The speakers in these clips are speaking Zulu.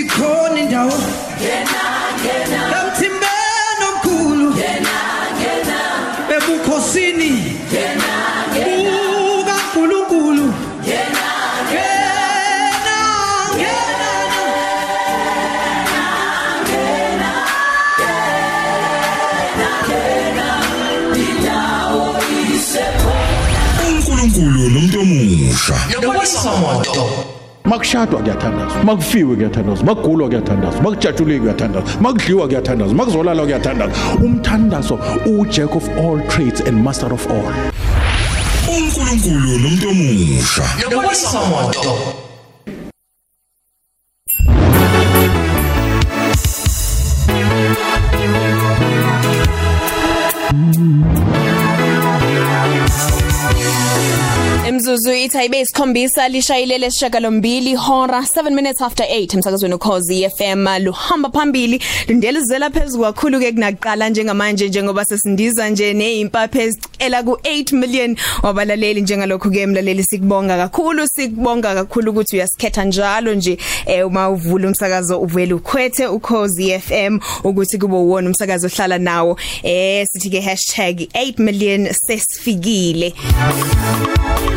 ikhona indawo emthimbeni omkhulu ebukhosini. Buka nkulunkulu ngena ngena uNkulunkulu nomuntu omusha. Nokwesimoto makushadwa kuyathandazwa makufiwe kuyathandazwa makugulwa kuyathandazwa makujatshulwe kuyathandazwa makudliwa kuyathandazwa makuzolala kuyathandazwa umthandazo ujack of all trades and master of all uNkulunkulu nomuntu omusha nokwesimoto Imzuzu ithayibe isikhombisa lishayilele sishagalombili hora 7 minutes after 8 emsakazweni ukhozi FM luhamba phambili lindelizela phezulu kakhulu ke kunaqala njengamanje njengoba sesindiza nje nezimpaphe ezicela ku 8 million wabalaleli. Njengalokho ke emlaleli sikubonga kakhulu sikubonga kakhulu ukuthi uyasikhetha njalo nje eh, uma uvula umsakazo uvele ukhwethe ukhozi FM ukuthi kube uwona umsakazo ohlala nawo. Eh sithi ke #8 million sesifikile.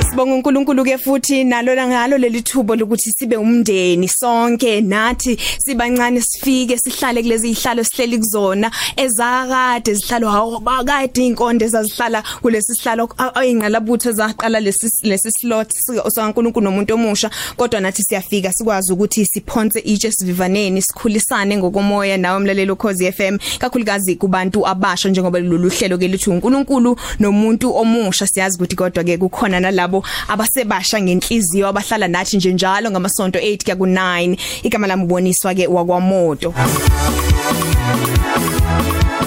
Sibonga uNkulunkulu ke futhi nalo ngalo leli thubo lokuthi sibe umndeni sonke nathi sibancane sifike sihlale kulezi ihlalo sihleli kuzona ezakade zihlalo hawo bakade inkonde ezazihlala kulesi sihlalo ayingqalabutho ezaqala lesi lesi slot soNkulunkulu nomuntu omusha. Kodwa nathi siyafika sikwazi ukuthi siphonse itshe sivivaneni sikhulisane ngokomoya nawe umlaleli ukhozi FM kakhulukazi kubantu abasha njengoba lolu hlelo ke lithi uNkulunkulu nomuntu omusha. Siyazi ukuthi kodwa ke kukhona nalabo abasebasha ngenhliziyo abahlala nathi nje njalo ngamasonto 8 kuya ku9 igama lami uboniswa ke wakwamoto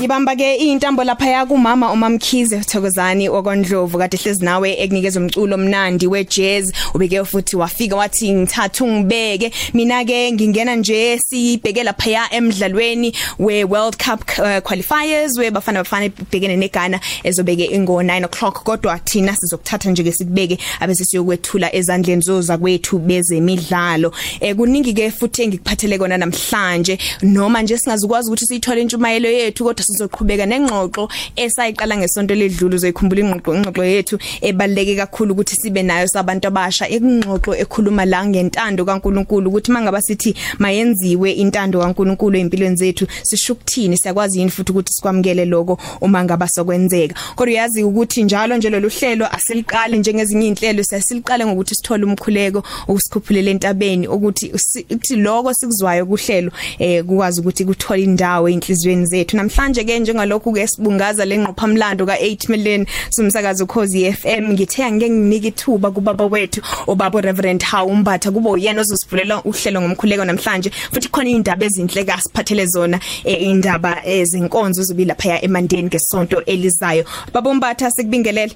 Ngibamba ke intambo lapha ya kumama uMamkhize Thokozani okondlovu kade hlezi nawe ekunikeza umculo omnandi wejazz. Ubeke futhi wafika wathi ngithatha ungibeke mina ke ngingena nje sibheke lapha ya emidlalweni we World Cup uh, qualifiers we bafana bafana bhekene neGhana ezobeke ingo 9 o'clock. Kodwa thina sizokuthatha nje ke sikubeke abese siyokwethula ezandleni zoza kwethu bezemidlalo. Eh kuningi ke futhi engikuphathele kona namhlanje. Noma nje singazukwazi ukuthi siyithole intshumayelo yethu kodwa sizoqhubeka nengxoxo esayiqala ngesonto ledlulu zoyikhumbula ingxoxo ingxoxo yethu ebaleke kakhulu ukuthi sibe nayo sabantu abasha. Ingxoxo ekhuluma la ngentando kaNkuluNkulu ukuthi mangaba sithi mayenziwe intando kaNkuluNkulu empilweni zethu sishukuthini siyakwazi yini futhi ukuthi sikwamukele lokho uma ngaba sokwenzeka? Kodwa uyazi ukuthi njalo nje lolu hlelo asiliqali njengezinye inhlelo siyasiliqala ngokuthi sithole umkhuleko ukusikhuphulele entabeni ukuthi ukuthi lokho sikuzwayo kuhlelo eh kukwazi ukuthi kuthole indawo enhlizweni zethu. Namhlanje ke njengalokhu ke sibungaza lengqophamlando ka8 million sumsakazo ukhozi FM ngithe angeke nginike ithuba kubaba wethu obaba Reverend Hawumbatha. Kube uyena ozosivulela uhlelo ngomkhuleko namhlanje futhi khona indaba ezinhle kasiphathele zona eh, indaba ezinkonzo zobila lapha emandeni ngesonto elizayo. Baba Umbatha sikubingelele.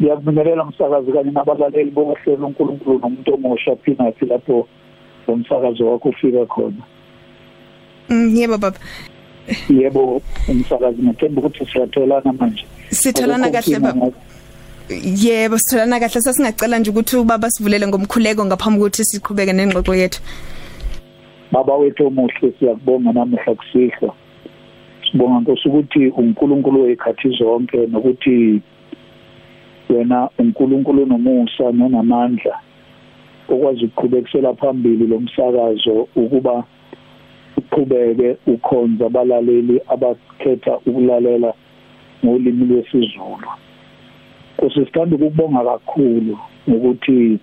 Ngiyakubingelela umsakazi kanye nabalaleli bokuhlela uNkulunkulu nomuntu omusha phinathi lapho umsakazo wakho ufika khona. Mm yebo baba. Yebo umsakazi ngithemba ukuthi siyatholana manje. Sitholana kahle baba Yebo sitholana kahle. Sasingacela nje ukuthi ubaba sivulele ngomkhuleko ngaphambi kokuthi siqhubeke nengxoxo yethu. Baba wethu omuhle siyakubonga namuhla kusihla sibonga nkosi ukuthi uNkulunkulu wekhathi zonke nokuthi wena uNkulunkulu nomusa nonamandla okwazi ukuqhubekisela phambili lo msakazo ukuba uqhubeke ukhonza abalaleli abakhetha ukulalela ngolimi lwesiZulu. Kusithanda ukubonga kakhulu ngokuthi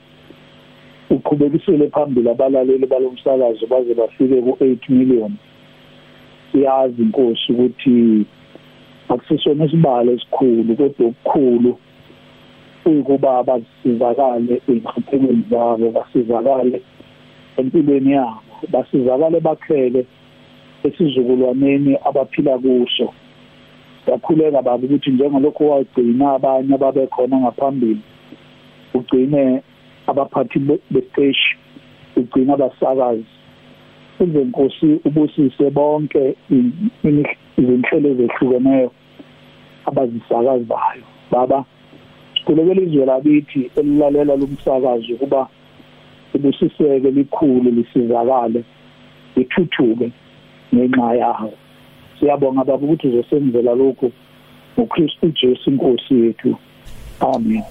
uqhubekisele phambili abalaleli balomsakazo baze bafike ku8 million. Siyazi inkosi ukuthi akusisona isibalo esikhulu kodwa okukhulu uyikuba basizakale ezihluphekweni zabo basizakale empilweni yabo basizakale bakhele esizukulwaneni abaphila kuso. Yakhuleka baba ukuthi njengalokho wagcina abanye ababekhona ngaphambili ugcine abaphathi besiteshi ugcina abasakazi. Izenkosi ubusise bonke izinhlelo ezehlukeneyo abazisakazayo. Baba sikhulekela izwe lakithi elilalela lumsakazo kuba ibusiseke likhulu lisizakale ithuthuke ngenxa yawo. Siyabonga baba ukuthi uzosenzela lokhu uKristu Jesu inkosi yethu. Amen.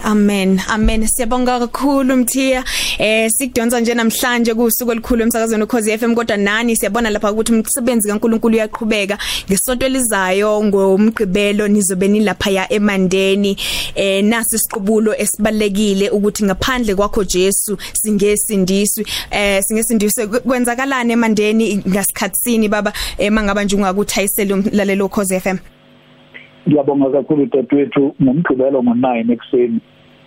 Amen. Amen. Siyabonga kakhulu Mthiya. Eh sikudonsa nje namhlanje kusuku elikhulu emsakazweni ukhozi FM kodwa nani siyabona lapha ukuthi umsebenzi kaNkuluNkulu uyaqhubeka. Ngesonto elizayo ngomgqibelo nizobe nilapha ya emandeni. Eh nasi siqubulo esibalekile ukuthi ngaphandle kwakho Jesu singesindiswi. Eh singesindiswe kwenzakalana emandeni ngasikhatsini baba emangaba nje ungakuthayisela umlalelo ukhozi FM. Ngiyabonga kakhulu dadewethu ngomgqibelo ngo9 ekseni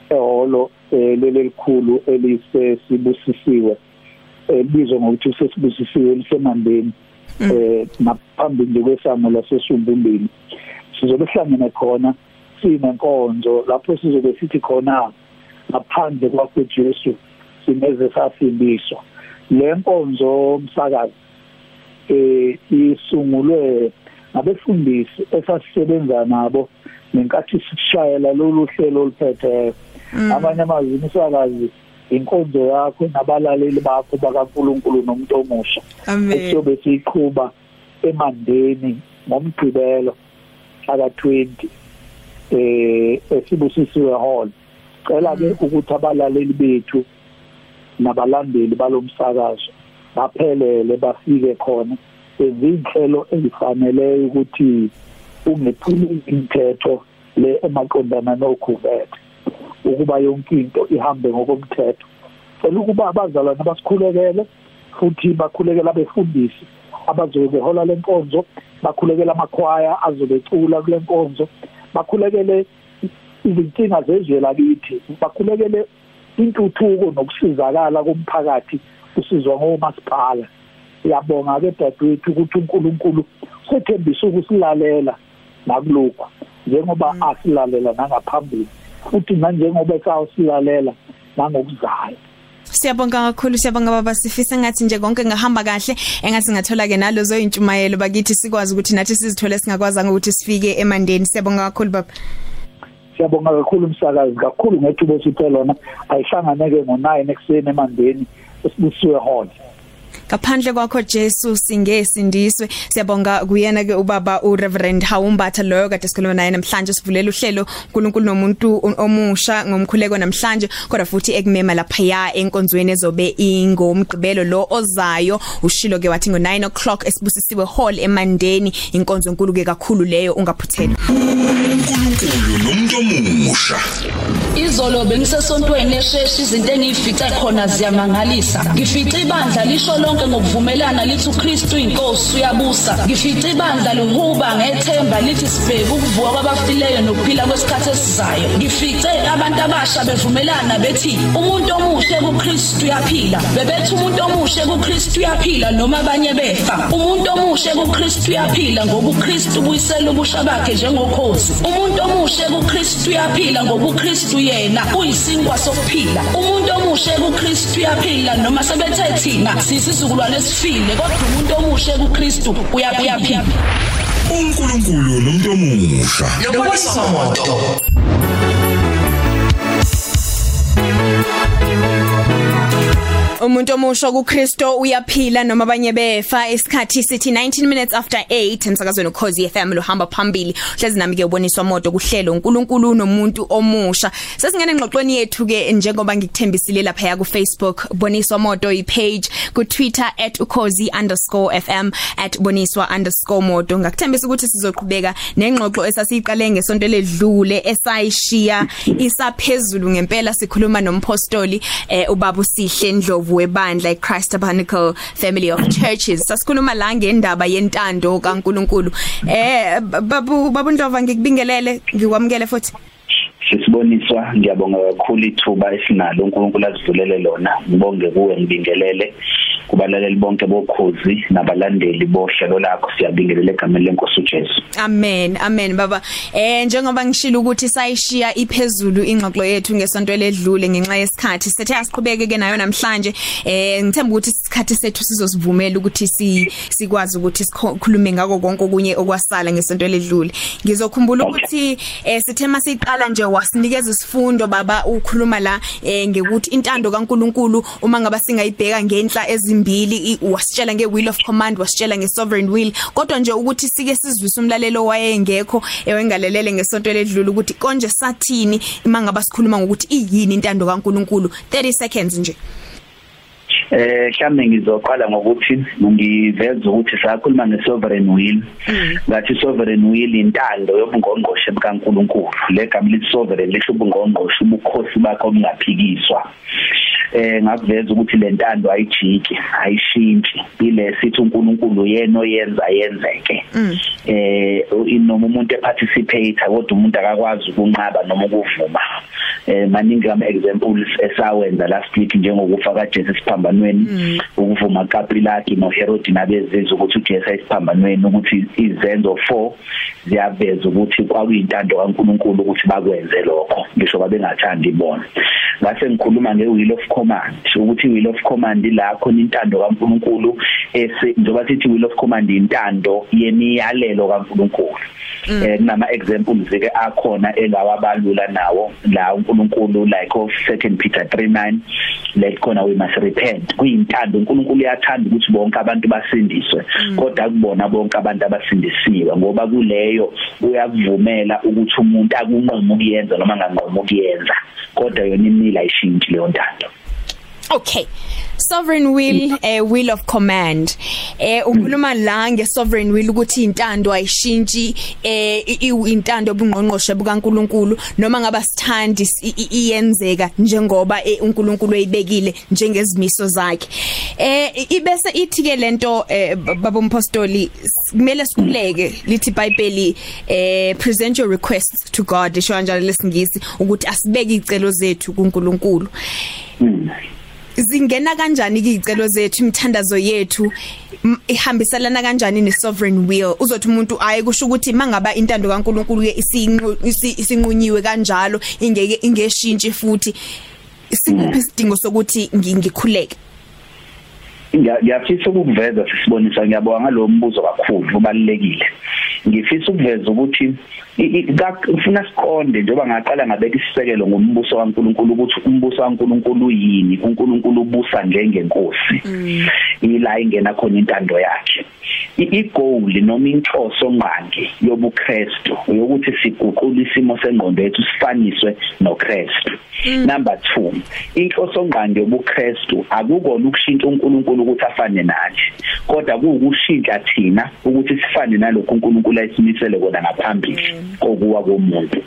ehholo eh, leli likhulu elisesibusisiwe elibizwa ngokuthi usesibusisiwe lisemandeni eh ngaphambili nje kwesango lasesumbumbili sizobe sihlangene khona sinenkonzo lapho sizobe sithi khona ngaphandle kwakho Jesu sineze sasindiswa le nkonzo umsakazi eh isungulwe abefundisi esasisebenza nabo nenkathi sishayela lolu hlelo oluphethe. Abanye amazwi umsakazi inkonzo yakho nabalaleli bakho bakaNkuluNkulu nomuntu omusha. Esiyobe siyiqhuba emandeni ngomgqibelo aka 20 eh esibusisiwe hall. Cela ke ukuthi abalaleli bethu nabalandeli balomsakazo baphelele bafike khona. Ezinhlelo ezifaneleyo ukuthi ungephuli imithetho le emaqondana nokhuvethe ukuba yonke into ihambe ngokomthetho. Cela ukuba abazalwane basikhulekele futhi bakhulekela abefundisi abazobe behola lenkonzo bakhulekela amakhwaya azobecula kule nkonzo bakhulekele izinkinga zezwe lakithi bakhulekele intuthuko nokusizakala komphakathi usizwa ngomasipala. Siyabonga ke dadewethu ukuthi uNkulunkulu sethembisa ukusilalela nakulokho njengoba asilalela nangaphambili futhi nanjengoba esawusilalela nangokuzayo Siyabonga kakhulu siyabonga baba sifisa ngathi nje konke ngahamba kahle. Engathi ngathola ke nalozo intshumayelo bakithi sikwazi ukuthi nathi sizithole singakwazanga ukuthi sifike emandeni. Siyabonga kakhulu baba. Siyabonga kakhulu umsakazi kakhulu ngethuba osithe lona. Ayihlanganeke ngo9 ekseni emandeni esibusiwe hall. Kaphandle kwakho Jesu singesindiswe siyabonga kuyena ke ubaba uReverend Hawumbatha loyo kade sikhuluma naye namhlanje sivulela uhlelo uNkulunkulu nomuntu omusha ngomkhuleko namhlanje kodwa futhi ekumema lapha ya enkonzweni ezobe ingomgqibelo lo ozayo. Ushilo ke wathi ngo9 o'clock esibusisiwe hall emandeni inkonzo enkulu ke kakhulu leyo ungaphuthelwa uNkulunkulu nomuntu omusha Izolo bengisesontweni esheshi izinto engiyifice khona ziyamangalisa. Ngifice ibandla lisho lonke ngokuvumelana lithi uKristu inkosi uyabusa. Ngifice ibandla lihuba ngethemba lithi sibheke ukuvuka kwabafileyo nokuphila kwesikhathi esizayo. Ngifice abantu abasha bevumelana bethi umuntu omuhle kuKristu uyaphila. Bebethi umuntu omuhle kuKristu uyaphila noma abanye befa. Umuntu omuhle kuKristu uyaphila ngoba uKristu ubuyisela ubusha bakhe njengokhozi. Umuntu omuhle kuKristu uyaphila ngoba uKristu yena uyisinkwa sokuphila. Umuntu omushe kuKristu uyaphila noma sebethe thina sisizukulwane esifile kodwa umuntu omushe kuKristu uyaphila. uNkulunkulu nomuntu omusha. Lokwesa moto. Umuntu omusha kuKristo uyaphila noma abanye befa isikhathi sithi 19 minutes after 8 emsakazweni ukhozi FM lohamba phambili. Hlezi nami ke uboniswa moto kuhlelo uNkulunkulu nomuntu omusha. Sesingena engxoxweni yethu ke njengoba ngikuthembisile lapha ya ku Facebook boniswa moto ipage ku Twitter @ukhozi_fm @boniswa_moto ngakuthembisa ukuthi sizoqhubeka nengxoxo esasiyiqale ngesonto ledlule esayishiya isaphezulu ngempela sikhuluma nompostoli eh, ubaba usihle Ndlovu. Webandla eChrist Tabernacle Family of Churches. Sasikhuluma la ngendaba yentando kaNkuluNkulu. Eh babu babu Ndlovu ngikubingelele ngikwamukele futhi. Sisiboniswa ngiyabonga kakhulu ithuba esinalo uNkulunkulu asivulele lona ngibonge kuwe ngibingelele. Kubalaleli bonke bokhozi nabalandeli bohlelo lakho. Siyabingelela egameni lenkosi uJesu. Amen amen baba. Eh njengoba ngishilo ukuthi sayishiya iphezulu ingxoxo yethu ngesonto ledlule ngenxa yesikhathi sethe asiqhubeke ke nayo namhlanje. Eh ngithemba ukuthi isikhathi sethu sizosivumela ukuthi si sikwazi ukuthi sikhulume ngako konke okunye okwasala ngesonto ledlule. Ngizokhumbula ukuthi eh sithe masiqala nje wasinikeza isifundo baba ukhuluma la eh ngekuthi intando kaNkuluNkulu uma ngaba singayibheka ngenhla ezimbili i- wasitshela ngewill of command wasitshela ngesovereign will kodwa nje ukuthi sike sizwise umlalelo wayengekho ewengalelele ngesonto ledlule ukuthi konje sathini ima ngaba sikhuluma ngokuthi iyini intando kaNkuluNkulu 30 seconds nje Eh mhlambe ngizoqala ngokuthi ngiveze ukuthi sakhuluma ngesovereign will. Ngathi sovereign will intando yobungqongqoshe bukaNkuluNkulu. Legama lithi sovereign lisho ubungqongqoshe ubukhosi bakhe obungaphikiswa. Eh ngakuveza ukuthi le ntando ayijiki, ayishintshi. Ile sithi uNkulunkulu yena oyenza yenzeke. Eh inoma umuntu eparticipate kodwa umuntu akakwazi ukunqaba noma ukuvuma. Eh maningi ama examples esawenza last week njengokufa kaJesu esiphambanweni ukuvuma kaPilaki noHerod nabezizwe ukuthi uJesu ayisiphambanweni ukuthi izenzo 4 ziyaveza ukuthi kwakuyintando kaNkuluNkulu ukuthi bakwenze lokho ngisho babengathandi ibona ngase ngikhuluma ngewill of command ukuthi iwill of command la khona intando kaNkuluNkulu ese njengoba sithi will of command intando yemiyalelo kaNkuluNkulu. Eh kunama examples ke akhona engawabalula nawo la uNkulunkulu like of 2 Peter 3:9 let khona we must repent. Kuyintando uNkulunkulu uyathanda ukuthi bonke abantu basindiswe kodwa kubona bonke abantu abasindisiwe ngoba kuleyo uyakuvumela ukuthi umuntu akunqomo ukuyenza noma nganqomo ukuyenza. Kodwa yona imila ayishintshi leyo ntando Okay. Sovereign will eh will of command. Eh ukhuluma la nge sovereign will ukuthi intando ayishintshi eh i- intando obungqongqoshe bukaNkuluNkulu noma ngaba sithandi iyenzeka njengoba eh, uNkulunkulu eyibekile njengezimiso zakhe. Eh ibese ithi ke lento eh s- kumele sikuleke lithi iBhayibheli eh present your requests to God isho kanjalo lesingisi ukuthi asibeke izicelo zethu kuNkulunkulu. Zingena kanjani izicelo zethu imithandazo yethu? M- ihambiselana kanjani ne sovereign will? Uzothi umuntu ayi kusho ukuthi mangaba intando kaNkuluNkulu ke isinqu- isi- isinqunyiwe kanjalo ingeke ingeshintshi futhi sikuphi isidingo sokuthi ngi- ngikhuleke? Ngiya- ngiyafisa ukuveza sisibonisa ngiyabonga ngalo mbuzo kakhulu ubalekile ngifisa ukuveza ukuthi i- i- ka- ufuna siqonde njengoba ngaqala ngabeka isisekelo ngombuso kaNkuluNkulu ukuthi umbuso kaNkuluNkulu yini uNkulunkulu ubusa njengenkosi. Ila ingena khona intando yakhe. I- igoal noma inhloso ngqangi yobuKristu ukuthi siguqule isimo sengqondo yethu sifaniswe noKristu number 2 inhloso ngqangi yobuKristu akukona ukushintsha uNkulunkulu ukuthi afane nathi kodwa kuukushintsha thina ukuthi sifane nalokho uNkulunkulu ayisimisele kona ngaphambili kokuwa komuntu.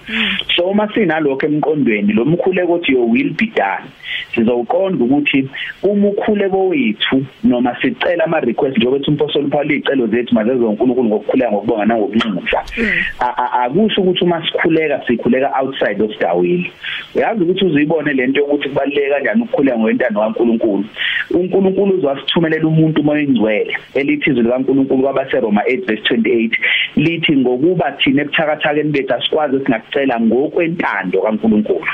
So uma sinalokho emqondweni lo mkhuleko othi your will be done. Sizowuqonda ukuthi uma ukhuleko wethu noma sicela ama request njengoba umpostoli Paul icelo zethu mazezo uNkulunkulu ngokukhuleka ngokubonga nangobunxusa A- a- akusho ukuthi uma sikhuleka sikhuleka outside of the will uyazi ukuthi uzuyibone lento yokuthi kubaluleka kanjani ukukhuleka ngoentando kaNkulunkulu. uNkulunkulu uzwasithumelela umuntu moya ingcwele elithi izwi likaNkulunkulu kwabase Roma 8:28 lithi ngokuba thina ebuthakathakeni bethu asikwazi singakucela ngokwentando kaNkulunkulu.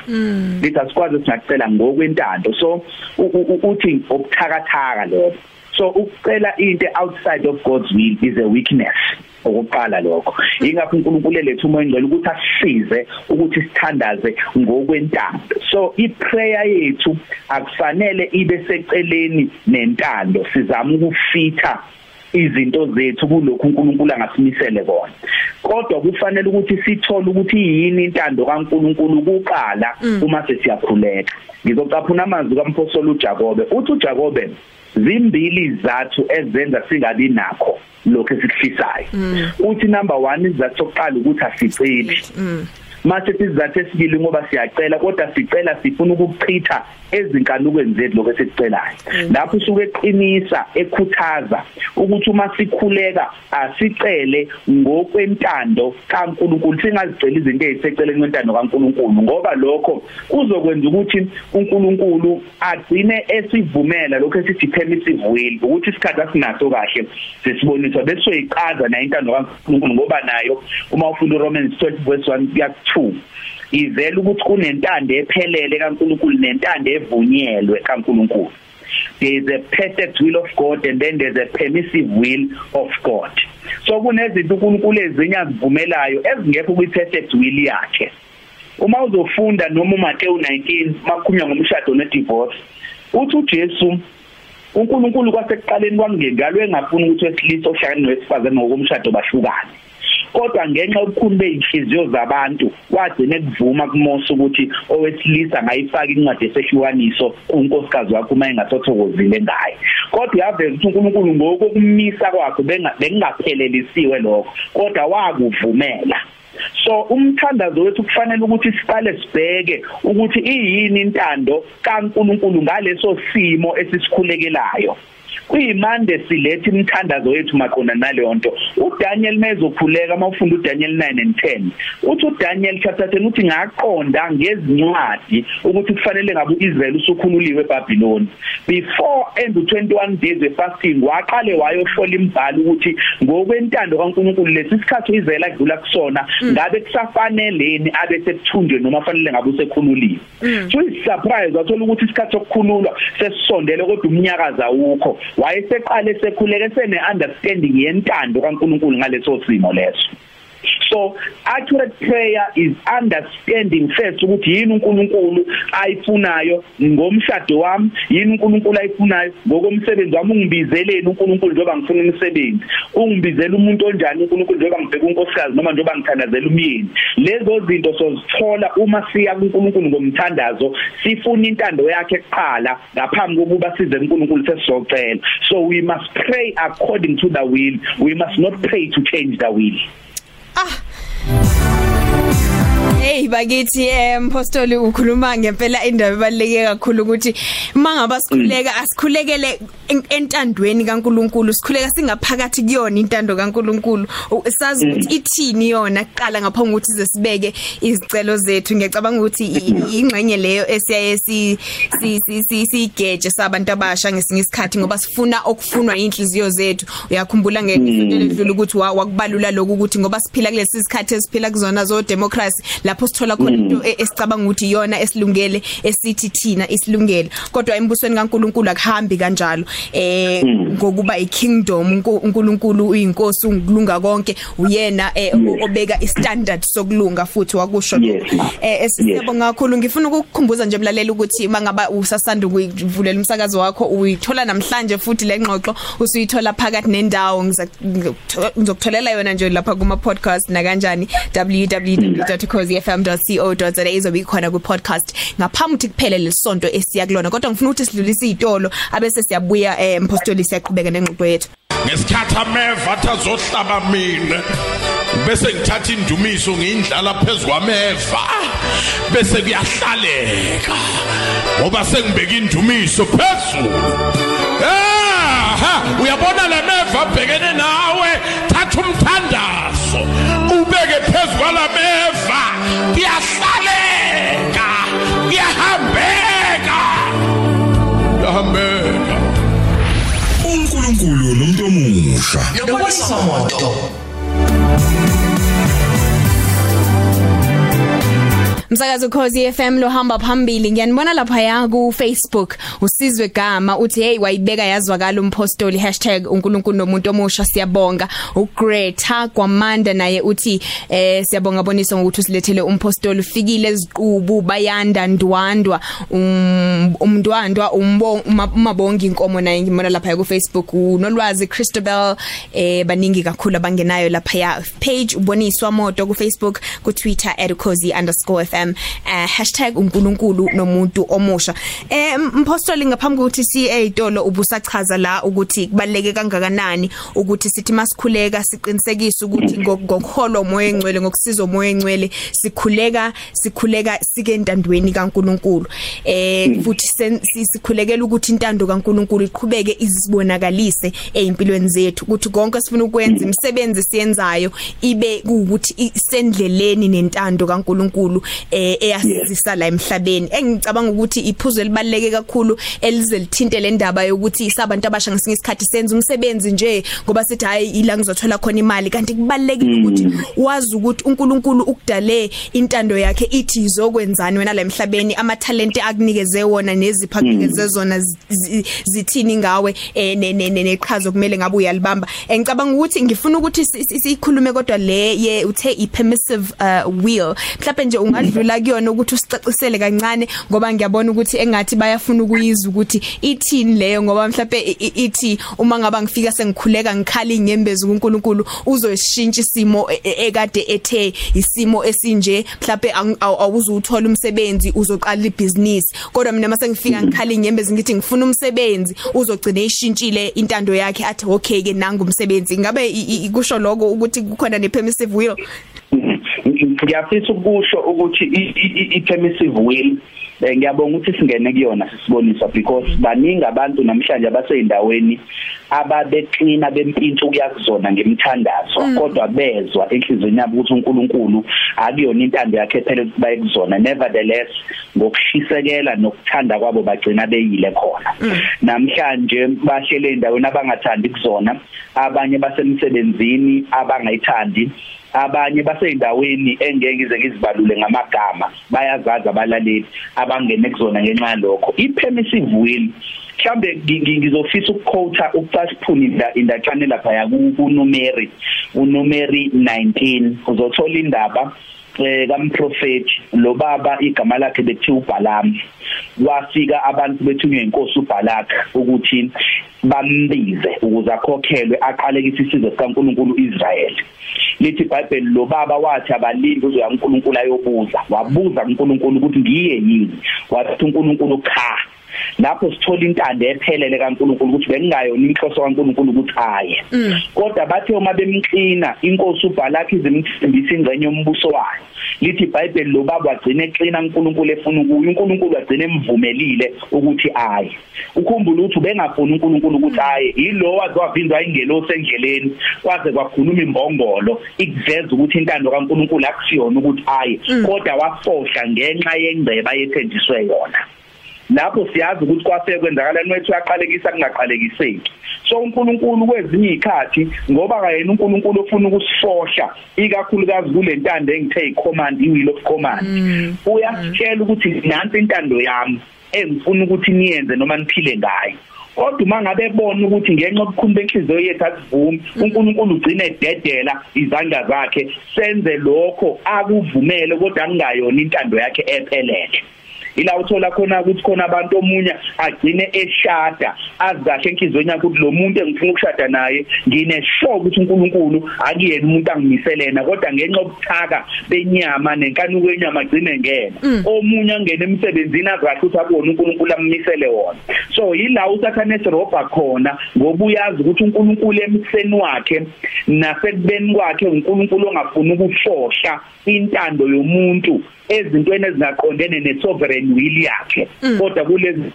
Lithi asikwazi singakucela ngokwentando. So u- u- u- uthi obuthakathaka lokho so ukucela into outside of God's will is a weakness. Okuqala lokho. Ingakho uNkulunkulu lethu umoya ngcwele ukuthi asisize ukuthi sithandaze ngokwentando so iprayer yethu akufanele ibe seceleni nentando. Sizama ukufitha izinto zethu kulokhu uNkulunkulu angasimisele kona. Kodwa kufanele ukuthi sithole ukuthi yini intando kaNkulunkulu kuqala uma sesiyakhuleka. Ngizocaphuna amazwi kaMphosoli uJakobe. Uthi uJakobe zimbili izathu ezenza singabi nakho lokho esikufisayo. Uthi number 1 izathu sokuqala ukuthi asiceli. Mase sizathu esibili ngoba siyacela kodwa sicela sifuna ukuchitha ezinkanukweni zethu lokho esicelayo lapho usuke eqinisa ekhuthaza ukuthi uma sikhuleka asicele ngokwentando kaNkuluNkulu. Singazicela izinto eziseceleni kwentando kaNkuluNkulu ngoba lokho kuzokwenza ukuthi uNkulunkulu agcine esivumela lokho esithi permissive will ukuthi isikhathi asinaso kahle sesiboniswa bese uyiqaza na intando kaNkulunkulu ngoba nayo uma ufunda uRomans 12 verse 1 kuya 2 ivela ukuthi kunentando ephelele kaNkulunkulu nentando evunyelwe kaNkulunkulu. There is a perfect will of God and then there's a permissive will of God. So kunezinto uNkulunkulu ezinye azivumelayo ezingekho kwi perfect will yakhe. Uma uzofunda noma uMateyu 19 makukhulunywa ngomshado ne divorce uthi uJesu uNkulunkulu kwasekuqaleni kwangengalwe engafuni ukuthi wesilisa oshayana nowesifazane ngokomshado bahlukane. Kodwa ngenxa yobukhulu beyinhliziyo zabantu wagcina ekuvuma kuMose ukuthi owesilisa ngayifaka incwadi esehluwaniso unkosikazi wakhe uma engasothokozile ngaye. Kodwa yaveza ukuthi uNkulunkulu ngokokumisa kwakhe bengingaphelelisiwe lokho kodwa wakuvumela. So umthandazo wethu kufanele ukuthi siqale sibheke ukuthi iyini intando kaNkuluNkulu ngaleso simo esisikhulekelayo kuyimande silethe imthandazo yethu maqona naleyo nto. uDaniel mezokhuleka mawufunda uDaniel 9 and 10 uthi uDaniel chapter 10 uthi ngaqonda ngezincwadi ukuthi kufanele ngabe uIsrael usukhululiwe eBabylon before end 21 days fasting waqale wayohlola imbhalo ukuthi ngokwentando kaNkuluNkulu lesisikhathi uIsrael adlula kusona ngabe kusafaneleni abe sekuthunjwe noma fanele ngabe usekhululiwe? So surprise wathola ukuthi isikhathi sokukhululwa sesisondele kodwa umnyakaza awukho. Wayeseqale sekhuleke sene understanding yentando kaNkuluNkulu ngaleso simo leso. So accurate prayer is understanding first ukuthi yini uNkulunkulu ayifunayo ngomshado wami yini uNkulunkulu ayifunayo ngokomsebenzi wami ungibizeleni uNkulunkulu njengoba ngifuna umsebenzi ungibizela umuntu onjani uNkulunkulu njengoba ngibheka unkosikazi noma njengoba ngithandazela umyeni. Lezo zinto sozithola uma siya kuNkulunkulu ngomthandazo sifuna intando yakhe kuqala ngaphambi kokuba size kuNkulunkulu sesizocela. So we must pray according to the will we must not pray to change the will. Ah! Hey bakithi empostoli ukhuluma ngempela indaba ebaleke kakhulu ukuthi mangaba sikhuleka asikhulekele en- entandweni kaNkuluNkulu sikhuleka singaphakathi kuyona intando kaNkuluNkulu U- sazi ukuthi ithini yona kuqala ngaphambi kokuthi size sibeke izicelo zethu ngiyacabanga ukuthi i- ingxenye leyo esiyaye si si- si- si- sigeje sabantu abasha ngesinye isikhathi ngoba sifuna okufunwa inhliziyo zethu uyakhumbula ngesinto ledlula ukuthi wa- wakubalula lokhu ukuthi ngoba siphila kulesi sikhathi esiphila kuzona zo democracy lapho sithola khona into e- esicabanga ukuthi iyona esilungele esithi thina isilungele. Kodwa embusweni kaNkuluNkulu akuhambi kanjalo. Eh ngokuba ikingdom Unku- uNkulunkulu uyinkosi unkulunga konke uyena eh, o- obeka istandard sokulunga futhi wakusho. Yes, ma. eh Yes. siyabonga kakhulu. Ngifuna ukukukhumbuza nje mlaleli ukuthi mangaba usasanda ukuvulela umsakazo wakho uyithola namhlanje futhi le ngxoxo usuyithola phakathi nendawo. Ngiza- ngizokutholela yona nje lapha kuma podcast na kanjani www.cozfm.co.za izobe ikhona ku podcast ngaphambi ukuthi kuphele lesonto esiya kulona kodwa ngifuna ukuthi sidlulise izitolo abese siyabuya eh, mpostoli siyaqhubeka nengxoxo yethu. Ngesikhathi ameva athazohlaba mina bese ngithatha indumiso ngiyindlala phezulu kwameva bese kuyahlaleka ngoba sengibeka indumiso phezulu. Aha uyabona le meva abhekene nawe? Thatha umthandazo ubeke phezulu kwalameva kuyahlaleka kuyahambeka kuyahambeka uNkulunkulu nomuntu omusha Nokwesomoto. Msakazo Khosi FM lo hamba phambili. Ngiyanibona lapha ya ku Facebook usizwe gama uthi hey wayibeka yazwakala umpostoli #unkulunkulu nomuntu omusha siyabonga. uGreta kwamanda naye uthi eh siyabonga boniso ngokuthi usilethele umpostoli ufikile eziqubu bayanda ndwandwa um- umndwandwa umbo uma- umabonga inkomo naye. Ngimona lapha ya ku Facebook unolwazi Christabel eh baningi kakhulu abangenayo lapha ya page uboniswa moto ku Facebook ku Twitter @cozy_fm uh, #unkulunkulu nomuntu omusha. Eh mpostoli ngaphambi kokuthi si ezitolo ubusachaza la ukuthi kubaleke kangakanani ukuthi sithi masikhuleka siqinisekise ukuthi ngo- ngokuholo moya engcwele ngokusiza moya engcwele sikhuleka sikhuleka sike entandweni kaNkuluNkulu. Eh futhi sikhulekela ukuthi intando kaNkuluNkulu iqhubeke izibonakalise ezimpilweni zethu ukuthi konke sifuna ukwenza imisebenzi siyenzayo ibe ukuthi isendleleni nentando kaNkuluNkulu. Eh eyasizisa la emhlabeni. Engicabanga ukuthi iphuzo elibaleke kakhulu elize lithinte le ndaba yokuthi isabantu abasha ngesinye isikhathi senza umsebenzi nje ngoba sithi hayi ila ngizothola khona imali. Kanti kubalekile ukuthi wazi ukuthi uNkulunkulu ukudale intando yakhe ithi izokwenzani wena la emhlabeni? Ama talent akunikeze wona nezipha akunikeze zona zi- zi- zithini ngawe? Eh, ne- ne- ne- neqhazo kumele ngabe uyalibamba. Eh, ngicabanga ukuthi ngifuna ukuthi si- si- sikhulume kodwa le ye uthe i permissive uh, will. Mhlawumbe nje ungadlula kuyona ukuthi usicacisele kancane ngoba ngiyabona ukuthi engathi bayafuna ukuyizwa ukuthi ithini leyo ngoba mhlawumbe ithi uma ngaba ngifika sengikhuleka ngikhala inyembezi kuNkulunkulu uzoshintsha isimo e- e- ekade ethe isimo esinje. Mhlawumbe awuzuthola umsebenzi uzoqala ibhizinisi. Kodwa mina mase ngifika ngikhala inyembezi ngithi ngifuna umsebenzi uzogcina ishintshile intando yakhe athi okay ke nanga umsebenzi. Ngabe kusho lokho ukuthi kukhona ne permissive will? Ngiyafisa ukusho ukuthi i- i- i- i-permissive will eh, ngiyabonga ukuthi singene kuyona sisibonisa because baningi abantu namhlanje abaseyindaweni ababeqina bempintshi ukuyakuzona ngemthandazo. Kodwa bezwa enhlizweni yabo ukuthi uNkulunkulu akuyona intando yakhe phela ukuthi bayekuzona nevertheless ngokushisekela nokuthanda kwabo bagcina beyile khona. Namhlanje bahlele endaweni abangathandi kuzona abanye basemsebenzini abangayithandi. Abanye baseyindaweni engeke ngize ngizibalule ngamagama bayazazi abalaleli abangene kuzona ngenxa yalokho. I-permissive will mhlambe ngi- ngi- ngizofisa ukuquota ukucasiphuna inda indatshane lapha kuNumeri uNumeri 19 uzothola indaba eh kamprofeti lo baba igama lakhe bethiwa uBalaam wafika abantu bethunywe inkosi uBalak ukuthi bambize ukuze akhokhelwe aqalekise isizwe sikaNkuluNkulu Israel lithi iBhayibheli lo baba wathi abalindi uzoya uNkulunkulu ayobuza. Wabuza uNkulunkulu ukuthi ngiye yini? Wathi uNkulunkulu cha. Lapho sithola intando ephelele kaNkulunkulu ukuthi bekungayona inhloso kaNkulunkulu ukuthi aye. Kodwa bathe uma bemqina inkosi uBalaki izimthembisa ingcenye yombuso wayo. Lithi iBhayibheli lo baba wagcina eqina uNkulunkulu efuna ukuyo uNkulunkulu wagcina emvumelile ukuthi aye. Ukhumbula ukuthi ubengafuni uNkulunkulu ukuthi aye yilo waziwavinzwa ingelosi endleleni kwaze kwakhuluma imbongolo ikuveza ukuthi intando kaNkulunkulu akusiyona ukuthi aye. Kodwa wafohla ngenxa yengceba yethenjiswe yona. Lapho siyazi ukuthi kwase kwenzakalani wethu uyaqalekisa kungaqalekiseki. So uNkulunkulu kwezinye izikhathi ngoba kayena uNkulunkulu ufuna ukusifohla ikakhulukazi kule ntando engithe icommand iwill of command. Uyasitshela ukuthi nansi intando yami engifuna ukuthi niyenze noma niphile ngayo. Kodwa uma ngabe ebona ukuthi ngenxa yobukhulu benhliziyo yethu asivumi uNkulunkulu ugcina ededela izandla zakhe senze lokho akuvumele kodwa kungayona intando yakhe ephelele. Ila uthola khona ukuthi khona abantu omunye agcine eshada azikahle enhlizweni yakhe ukuthi lo muntu engifuna ukushada naye ngineshoka ukuthi uNkulunkulu akuyena umuntu angimiselena kodwa ngenxa yobuthaka benyama nenkanuko yenyama agcine ngena. Omunye angena emsebenzini azikahle ukuthi akubona uNkulunkulu ammisele wona. So yila usathane esirobha khona ngoba uyazi ukuthi uNkulunkulu emseni wakhe nasekubeni kwakhe uNkulunkulu ongafuni ukufohla intando yomuntu ezintweni ezingaqondene nesovereign will yakhe. Kodwa kulezi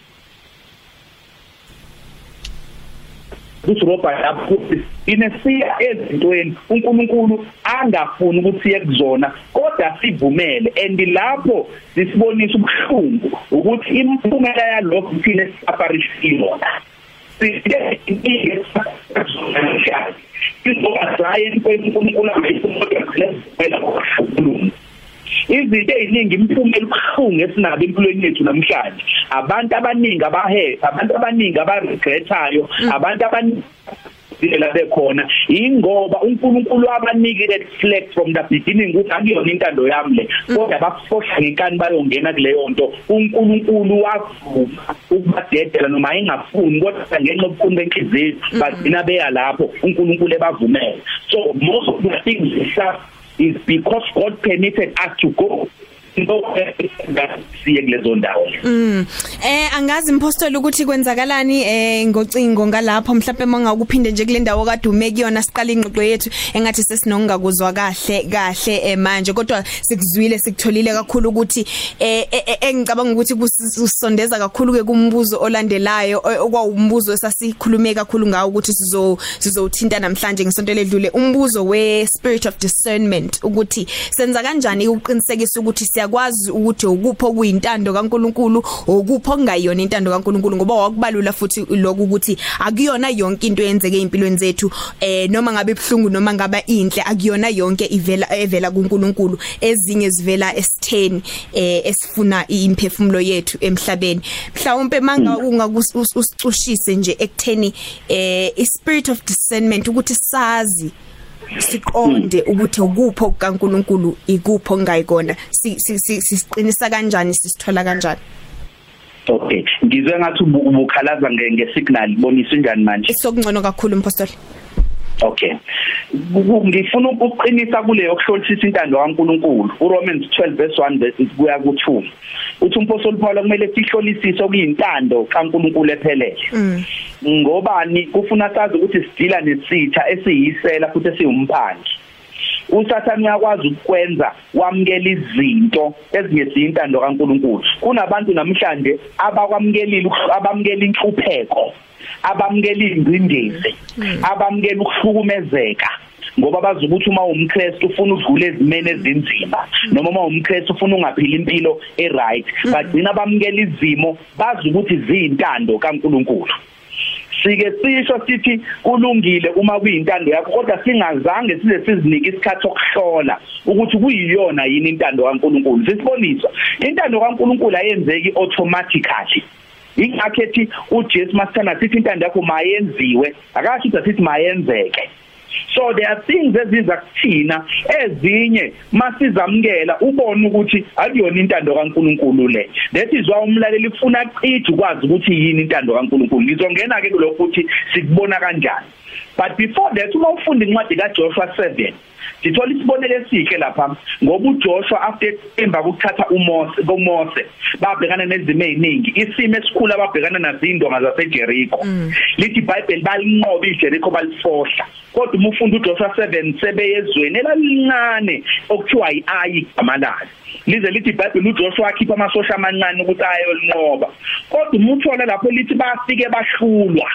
kusirobha lapho inesiya ezintweni uNkulunkulu angafuni ukuthi siye kuzona kodwa sivumele. And lapho sisibonisa ubuhlungu ukuthi impumela yalokho thina sisafarishilo sike inkinga esizona izoba zaye kwenkulunkulu ayisimoda kulesela ngokuhlungu. Izinto eziningi imphumela ubuhlungu esinabo empilweni yethu namhlanje. Abantu abaningi abahe abantu abaningi abaregretayo abantu abaningi la bekhona ingoba uNkulunkulu abanikile flag from the beginning ukuthi akuyona intando yami le. Kodwa bafohla ngenkani bayongena kuleyo nto. uNkulunkulu wavuma ukubadedela noma engafuni kodwa ngenxa yobukhulu benhliziyo bagcina beya lapho uNkulunkulu ebavumela. So most of the things is because God permitted us to go. Into siye kulezo ndawo Eh angazi impostoli ukuthi kwenzakalani eh ngocingo ngalapho mhlawumbe mangakuphinde nje kule ndawo kade ume kuyona siqala ingxoxo yethu engathi sesinongakuzwa kahle kahle eh, manje. Kodwa sikuzwile sikutholile kakhulu ukuthi eh eh, eh, engicabanga ukuthi kusondeza kakhulu ke kumbuzo olandelayo okwawumbuzo esasikhulume kakhulu ngawo ukuthi sizo sizothinta namhlanje ngisonto ledlule. Umbuzo we spirit of discernment ukuthi senza kanjani ukuqinisekisa ukuthi siya uyakwazi ukuthi ukupho okuyintando kaNkuluNkulu okupho okungayona intando kaNkuluNkulu ngoba wakubalula futhi lokhu ukuthi akuyona yonke into eyenzeke empilweni zethu. Eh noma ngabe ibhlungu noma ngaba inhle akuyona yonke ivela evela kuNkuluNkulu. Ezinye zivela esitheni eh esifuna imphefumulo yethu emhlabeni. Mhlawumbe manga ungakusushise nje ekutheni eh i spirit of discernment ukuthi sazi siqonde ukuthi ukupho kaNkuluNkulu ikupho ngayikona siqinisa kanjani sisithola kanjani? Okay. Ngizwe ngathi ubukhalaza ngesignal bonisa njani manje? Sokungcono kakhulu mpostoli. Okay. Ngifuna ukuqinisa kule yokuhlolisisa intando kaNkuluNkulu. uRomans 12 verse 1 kuya ku2. Uthi umpostoli Paul kumele sihlolisise okuyintando kaNkuluNkulu ephelele. Mm. Ngobani kufuna sazi ukuthi sidila nesitha esiyisela futhi esiwumphandi. Usathane uyakwazi ukwenza wamukela izinto ezingesiyintando kaNkuluNkulu. Kunabantu namhlanje abakwamkelile abamukela inhlupheko abamukela ingcindezi abamukela ukuhlukumezeka. Ngoba bazi ukuthi uma umkristu ufuna udlule ezimene ezinzima noma uma umkristu ufuna ungaphila impilo eright bagcina bamukela izimo bazi ukuthi ziyintando kaNkuluNkulu. Sike sisho sithi kulungile uma kuyintando yakho kodwa singazange size sizinike isikhathi sokuhlola ukuthi kuyiyona yini intando kaNkuluNkulu. Sisiboniswa intando kaNkuluNkulu ayenzeki automatically. Ingakho ethi uJesu masithanda sithi intando yakho mayenziwe akasho ukuthi sithi mayenzeke. So there are things eziza kuthina ezinye masizamkela ubone ukuthi akuyona intando kaNkuluNkulu le. That is why umlaleli ufuna qithi ukwazi ukuthi yini intando kaNkuluNkulu. Ngizongena ke kulokho ukuthi sikubona kanjani. But before that uma ufunda incwadi kaJoshua 7 sithola isibonelo esihle lapha ngoba uJoshua after emva kokuthatha uMose koMose babhekana nezimo eziningi. Isimo esikhulu ababhekana nazo indonga zaseJericho lithi iBhayibheli balinqoba iJericho balifohla kodwa uma ufunda uJoshua 7 sebeyezweni elalincane okuthiwa yiAyi amalali lize lithi iBhayibheli uJoshua akhipha amasosha amancane ukuthi ayolinqoba kodwa uma uthola lapho lithi bafike bahlulwa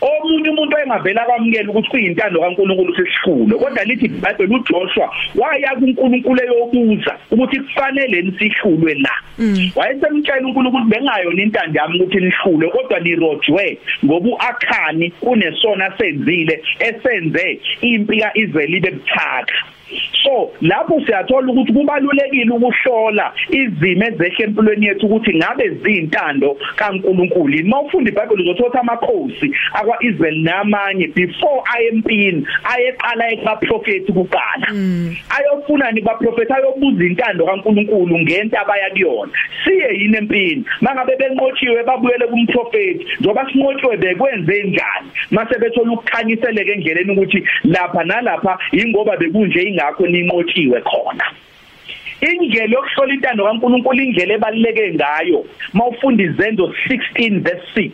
omunye umuntu engavela kwamukela ukuthi kuyintando kaNkuluNkulu sesihlule kodwa lithi iBhayibheli uJoshua waya kuNkuluNkulu eyobuza ukuthi kufanele sihlulwe la wayesemtshela uNkulunkulu bengayona intando yami ukuthi nihlule kodwa nirojwe ngoba uAkhani kunesona senzile esenze impi kaIsrael ibe buthaka so lapho siyathola ukuthi kubalulekile ukuhlola izimo ezehle empilweni yethu ukuthi ngabe zintando kaNkuluNkulu uma ufunda iBhayibheli uzothola amakhosi akwaIsrael namanye before ayempini ayeqala ekubaprofeti kuqala ayofuna ni baprofeti ayobuza intando kaNkuluNkulu ngento abayakuyona siye yini empini? Mangabe benqotshiwe babuyele kumprofeti njoba sinqotshwe bekwenze njani? Mase bethola ukukhanyiseleka endleleni ukuthi lapha nalapha ingoba bekunje ingakho ninqotshiwe khona. Indlela yokuhlola intando kaNkuluNkulu indlela ebaluleke ngayo mawufunda izenzo 16 verse 6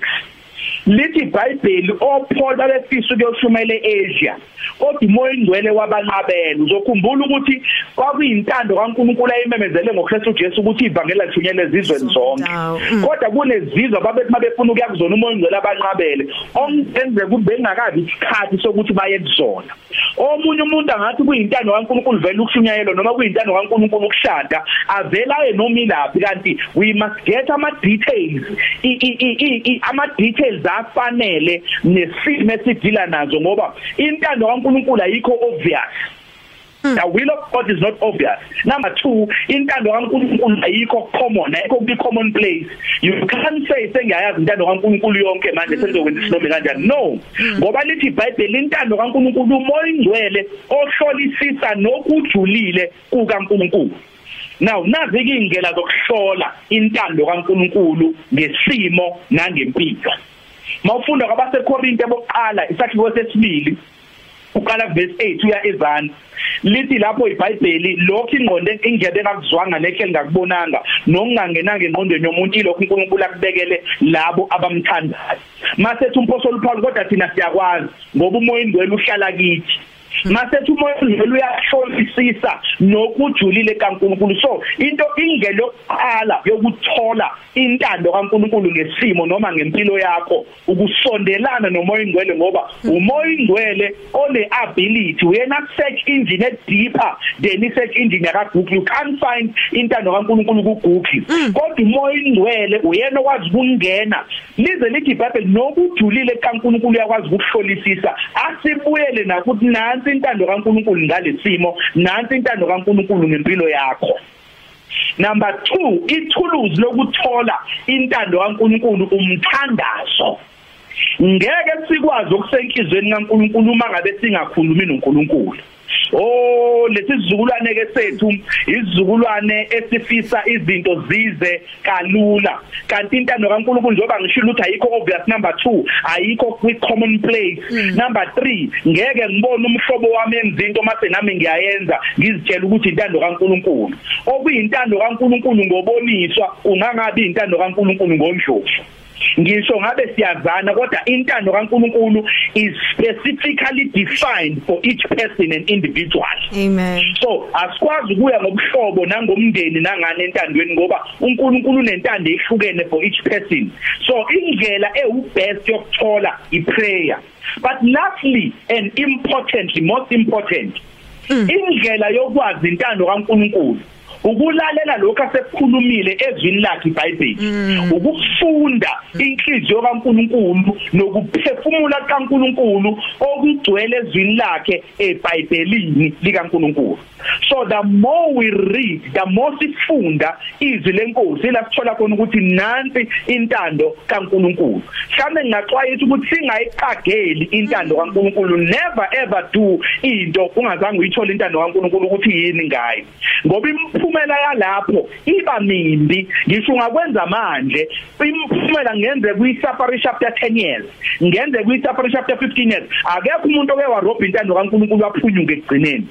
lithi iBhayibheli oPaul babefisa ukuyoshumela eAsia kodwa umoya ingcwele wabanqabela. Uzokhumbula ukuthi kwakuyintando kaNkuluNkulu ayimemezele ngoKristu Jesu ukuthi ivangeli lithunyelwe ezizweni zonke kodwa kunezizwe babethi mabefuna ukuya kuzona umoya ingcwele abanqabele ongenze kube bengakabi isikhathi sokuthi baye kuzona. Omunye umuntu angathi kuyintando kaNkuluNkulu vele ukushunyayelwa noma kuyintando kaNkuluNkulu ukushada avela aye noma ilaphi kanti we must get ama details ama details afanele nesimo esidila nazo ngoba intando kaNkuluNkulu ayikho obvious The will of God is not obvious. Number 2, intando kaNkuluNkulu ayikho common, ayikho kubi commonplace. You can't say sengiyayazi intando kaNkuluNkulu yonke manje sengizokwenza isinome kanjani. No. Ngoba lithi iBhayibheli intando kaNkuluNkulu umoya ingcwele ohlolisisa nokujulile kukaNkuluNkulu. Now nazi ke indlela zokuhlola intando kaNkuluNkulu ngesimo nangempilo. Mawufunda kwabaseKorinte bokuqala isakhiwo sesibili uqala verse 8 uya ezana lithi lapho iBhayibheli lokho ingqondo ingebe engakuzwanga nehle ngakubonanga nokungangenanga engqondweni yomuntu ilokho uNkulunkulu akubekele labo abamthandayo. Mase ethi umpostoli Paul kodwa thina siyakwazi ngoba umoya ingcwele uhlala kithi. Masethi umoya ongcwele uyahlolisisa nokujulile kaNkuluNkulu. So into ingelo yokuqala yokuthola intando kaNkuluNkulu ngesimo noma ngempilo yakho ukusondelana nomoya ongcwele ngoba umoya ongcwele one ability uyena search engine deeper than search engine yaka Google you can't find intando kaNkuluNkulu ku Google kodwa umoya ongcwele uyena okwazi ukungena. Lize lithi iBhayibheli nokujulile kaNkuluNkulu uyakwazi ukuhlolisisa asibuyele nakuthi nansi intando kaNkuluNkulu ngalesimo nansi intando kaNkuluNkulu ngempilo yakho. Number 2 ithuluzi lokuthola intando kaNkuluNkulu umthandazo. Ngeke sikwazi ukusenkizweni kaNkuluNkulu uma ngabe singakhulumi noNkulunkulu. Oh lesisizukulwane ke sethu isizukulwane esifisa izinto zize kalula. Kanti intando kaNkulunkulu njengoba ngishilo ukuthi ayikho obvious number 2 ayikho kwi common place. Number 3 ngeke ngibone umhlobo wami enzinto mase nami ngiyayenza ngizitshela ukuthi intando kaNkulunkulu. Okuyintando kaNkulunkulu ngoboniswa ungangabi intando kaNkulunkulu ngomdlovu. Ngisho ngabe siyazana kodwa intando kaNkuluNkulu is specifically defined for each person and individual. Amen. So asikwazi ukuya ngobuhlobo nangomndeni nangane entandweni ngoba uNkulunkulu unentando ehlukene for each person. So indlela ewubest yokuthola iprayer. But lastly and importantly most important indlela yokwazi intando kaNkulunkulu ukulalela lokho asekukhulumile ezwini lakhe iBhayibheli. Ukufunda inhliziyo kaNkuluNkulu nokuphefumula kaNkuluNkulu okugcwele ezwini lakhe eBhayibhelini likaNkuluNkulu. So the more we read the more sifunda izwi lenkosi lasithola khona ukuthi nansi intando kaNkuluNkulu. Mhlambe ngingaxwayisa ukuthi singayiqageli intando kaNkuluNkulu never ever do into ungazange uyithola intando kaNkuluNkulu ukuthi yini ngayo. Ngoba imiphumela yalapho iba mimbi. Ngisho ungakwenza manje imiphumela ngenze kwiSafari chapter 10 years ngenze kwiSafari chapter 15 years. Akekho umuntu oke warobha intando kaNkuluNkulu waphunyuka ekugcineni.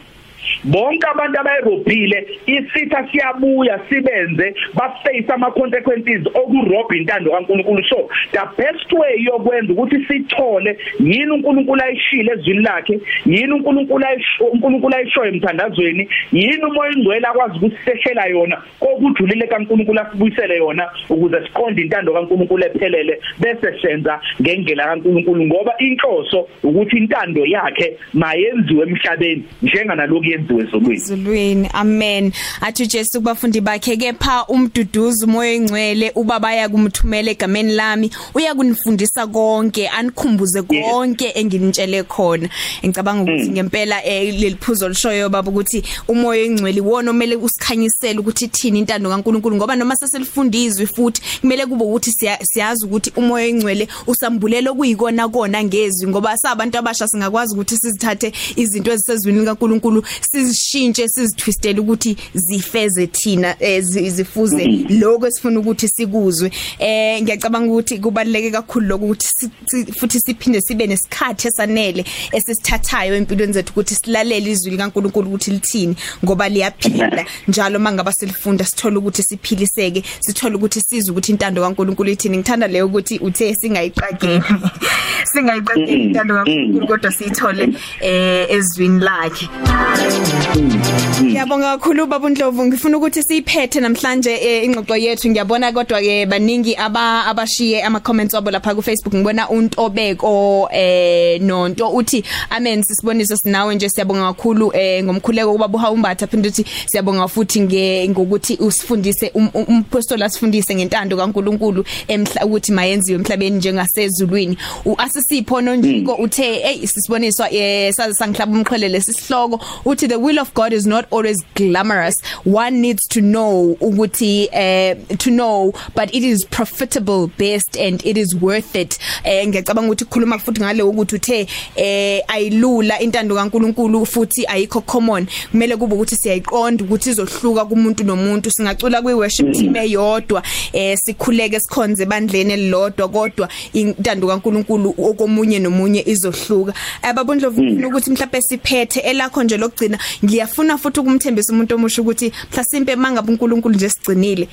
Bonke abantu abayirobhile isitha siyabuya sibenze baface ama consequences okurobha intando kaNkuluNkulu. So the best way yokwenza ukuthi sithole yini uNkulunkulu ayishile ezwini lakhe yini uNkulunkulu ayisho uNkulunkulu ayishoyo emthandazweni yini umoya ingcwele akwazi ukusisheshela yona kokujulile kaNkulunkulu asibuyisele yona ukuze siqonde intando kaNkulunkulu ephelele bese senza ngendlela kaNkulunkulu. Ngoba inhloso ukuthi intando yakhe mayenziwe emhlabeni njenganaloku yenziwe ezulwini. Ezulwini amen. Athi Jesu kubafundi bakhe kepha umduduzi umoya engcwele ubaba yakumthumela egameni lami uyakunifundisa konke anikhumbuze konke enginitshele khona. Ngicabanga ukuthi ngempela eh, leliphuzo lishoyo baba ukuthi umoya engcwele wona omele usikhanyisele ukuthi thini intando kaNkuluNkulu ngoba noma seselifundizwe futhi kumele kube ukuthi siya- siyazi ukuthi umoya engcwele usambulela kuyikona kona ngezwi ngoba sabantu abasha singakwazi ukuthi sizithathe izinto ezisezwini kaNkuluNkulu sizishintshe sizitwistele ukuthi zifeze thina eh, zi- zifuze lokho esifuna ukuthi sikuzwe. Eh ngiyacabanga ukuthi kubaleke kakhulu lokho ukuthi futhi siphinde sibe nesikhathi esanele esisithathayo empilweni zethu ukuthi silalele izwi likaNkuluNkulu ukuthi lithini ngoba liyaphila. Njalo mangaba silifunda sithola ukuthi siphiliseke sithola ukuthi sizwe ukuthi intando kaNkuluNkulu ithini. Ngithanda leyo ukuthi uthe singayiqageli. Singayiqageli intando kaNkuluNkulu kodwa siyithole eh ezwini lakhe. Ngiyabonga kakhulu baba Ndlovu ngifuna ukuthi siyiphethe namhlanje eh, ingxoxo yethu. Ngiyabona kodwa ke baningi aba abashiye ama comments wabo lapha ku Facebook ngibona uNtobeko eh nonto uthi amen sisiboniso sinawe nje. Siyabonga kakhulu eh ngomkhuleko kuba buhawumbatha phinde uthi siyabonga futhi nge ngokuthi usifundise um- um- umphostoli asifundise ngentando kaNkuluNkulu emhla ukuthi mayenziwe emhlabeni njengasezulwini. Uasisipho nonjiko uthe hey sisiboniswa eh saze sangihlaba umqhelele sisihloko. Uthi the will of God is not always glamorous. One needs to know ukuthi eh to know but it is profitable best and it is worth it. Eh ngiyacabanga ukuthi kukhuluma futhi ngale ukuthi uthe eh ayilula intando kaNkuluNkulu futhi ayikho common kumele kube ukuthi siyayiqonda ukuthi izohluka kumuntu nomuntu. Singacula kwi worship team eyodwa. Eh sikhuleke sikhonze bandleni elilodwa kodwa intando kaNkuluNkulu okomunye nomunye izohluka. Ababondlovu ngifuna ukuthi mhlawumbe siphethe elakho nje lokugcina ngiyafuna futhi ukumthembisa umuntu omusha ukuthi mhlasimpe mangabe uNkulunkulu nje sigcinile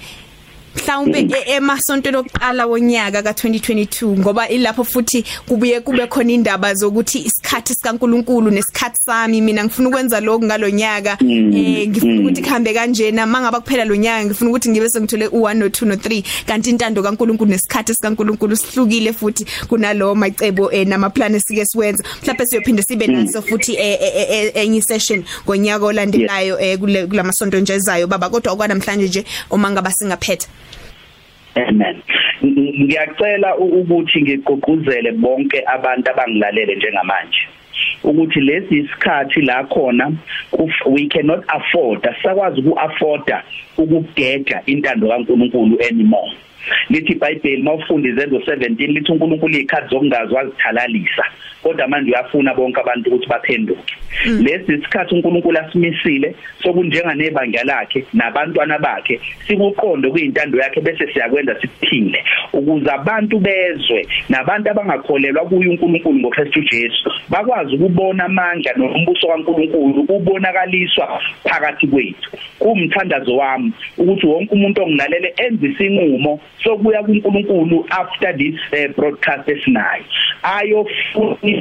mhlawumbe e- emasontweni okuqala wonyaka ka2022 ngoba ilapho futhi kubuye kube khona indaba zokuthi isikhathi sikaNkuluNkulu nesikhathi sami mina ngifuna ukwenza lokho ngalonyaka eh ngifuna ukuthi kuhambe kanjena mangaba kuphela lonyaka ngifuna ukuthi ngibe sengithole u1 no 2 no 3 kanti intando kaNkuluNkulu nesikhathi sikaNkuluNkulu sihlukile futhi kunalowo macebo eh, namaplan esike siwenza. Mhlawumbe siyophinde sibe naso futhi eh, eh, eh, enye session ngonyaka olandelayo eh, kule kulamasonto nje ezayo. Baba kodwa okwanamhlanje nje uma ngaba singaphetha. Amen. Ng- ngiyacela u- ukuthi ngigqugquzele bonke abantu abangilalele njengamanje ukuthi lesi isikhathi la khona kuf- we cannot afford asakwazi uku-afforda ukugega intando kaNkuluNkulu anymore. Lithi iBhayibheli mawufunda izenzo 17 lithi uNkulunkulu ikhathi zokungazi wazithalalisa kodwa manje uyafuna bonke abantu ukuthi baphenduke. Lesi isikhathi uNkulunkulu asimisile sokunjenga nebandla lakhe nabantwana bakhe sikuqonde kuyintando yakhe bese siyakwenza siphile ukuze abantu bezwe nabantu abangakholelwa kuye uNkulunkulu ngoKristu Jesu bakwazi ukubona amandla nombuso kaNkulunkulu ubonakaliswa phakathi kwethu. Kumthandazo wami ukuthi wonke umuntu ongilalele enze isinqumo sokuya kuNkulunkulu after this uh, broadcast esinayo. Ayofuna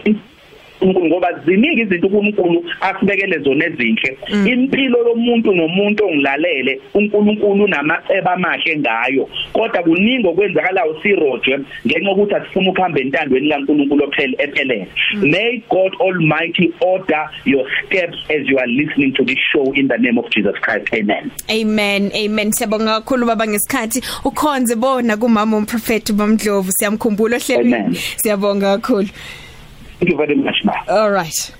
uNkulunkulu ngoba ziningi izinto uNkulunkulu asibekele zona ezinhle. Impilo yomuntu nomuntu ongilalele uNkulunkulu namaceba amahle ngayo. Kodwa kuningi okwenzakalayo sirojwe ngenxa yokuthi asifuna ukuhamba entandweni kaNkulunkulu ophele ephelele. May God almighty order your steps as you are listening to this show in the name of Jesus Christ. Amen. Amen amen. Siyabonga kakhulu baba ngesikhathi. Ukhonze bona kumama umprofeti bamdlovu siyamkhumbula ohlelweni. Amen. siyabonga kakhulu. Thank you very much ma all right.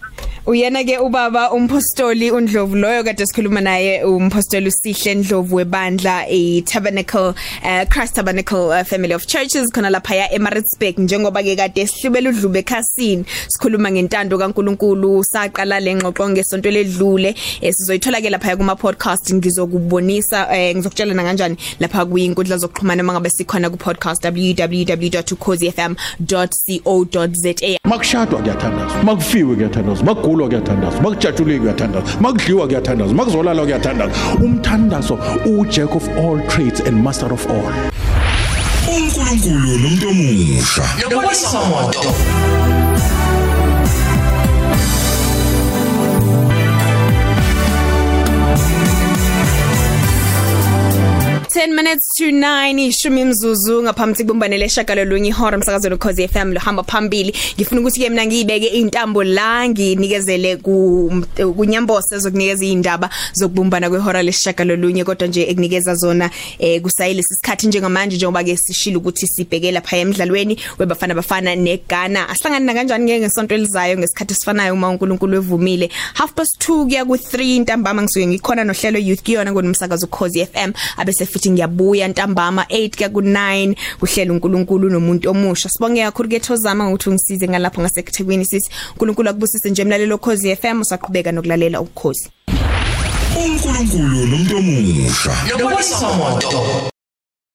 Uyena ke ubaba umpostoli uNdlovu loyo kade sikhuluma naye umpostoli usihle Ndlovu webandla i Tabernacle uh, Christ Tabernacle uh, Family of Churches khona lapha ya eMaritzburg. Njengoba ke kade sihlubela udlube ekhasini sikhuluma ngentando kaNkuluNkulu saqala lengxoxo ngesonto ledlule eh, sizoyithola ke lapha kuma podcast ngizokubonisa eh, ngizokutshela na kanjani lapha kuyinkundla zokuxhumana mangabe sikhona ku podcast www.ukhozifm.co.za makushadwa kuyathandazwa. Makufiwe kuyathandazwa. Makugulwa kuyathandazwa makujatshulwe kuyathandazwa makudliwa kuyathandazwa makuzolala kuyathandazwa umthandazo ujack of all trades and master of all. uNkulunkulu nomuntu omusha. Lokwesomoto 10 minutes to 9 ishumi imzuzu ngaphambi kubumbane leshagalolunye ihora umsakazelo cause FM lo hamba phambili. Ngifuna ukuthi ke mina ngiyibeke intambo la nginikezele ku kunyambose zokunikeza indaba zokubumbana kwehora leshagalolunye kodwa nje ekunikeza zona eh kusayile isikhathi njengamanje njengoba ke sishilo ukuthi sibhekela phaya emidlalweni webafana bafana neGhana. Ahlangana kanjani ngeke ngesonto elizayo ngesikhathi sifanayo uma uNkulunkulu evumile? Half past 2 kuya ku 3 ntambama ngisuke ngikhona nohlelo youth kuyona ngonomsakazo cause FM abese futhi ngiyabuya ntambama 8 kuya ku 9 kuhlela uNkulunkulu nomuntu omusha. Sibonge kakhulu ke thozama ukuthi ungisize ngalapho ngaseKhekwini sisi uNkulunkulu akubusise nje emlalelo cause FM usaqhubeka nokulalela ukhozi. uNkulunkulu nomuntu omusha. Lokwesomoto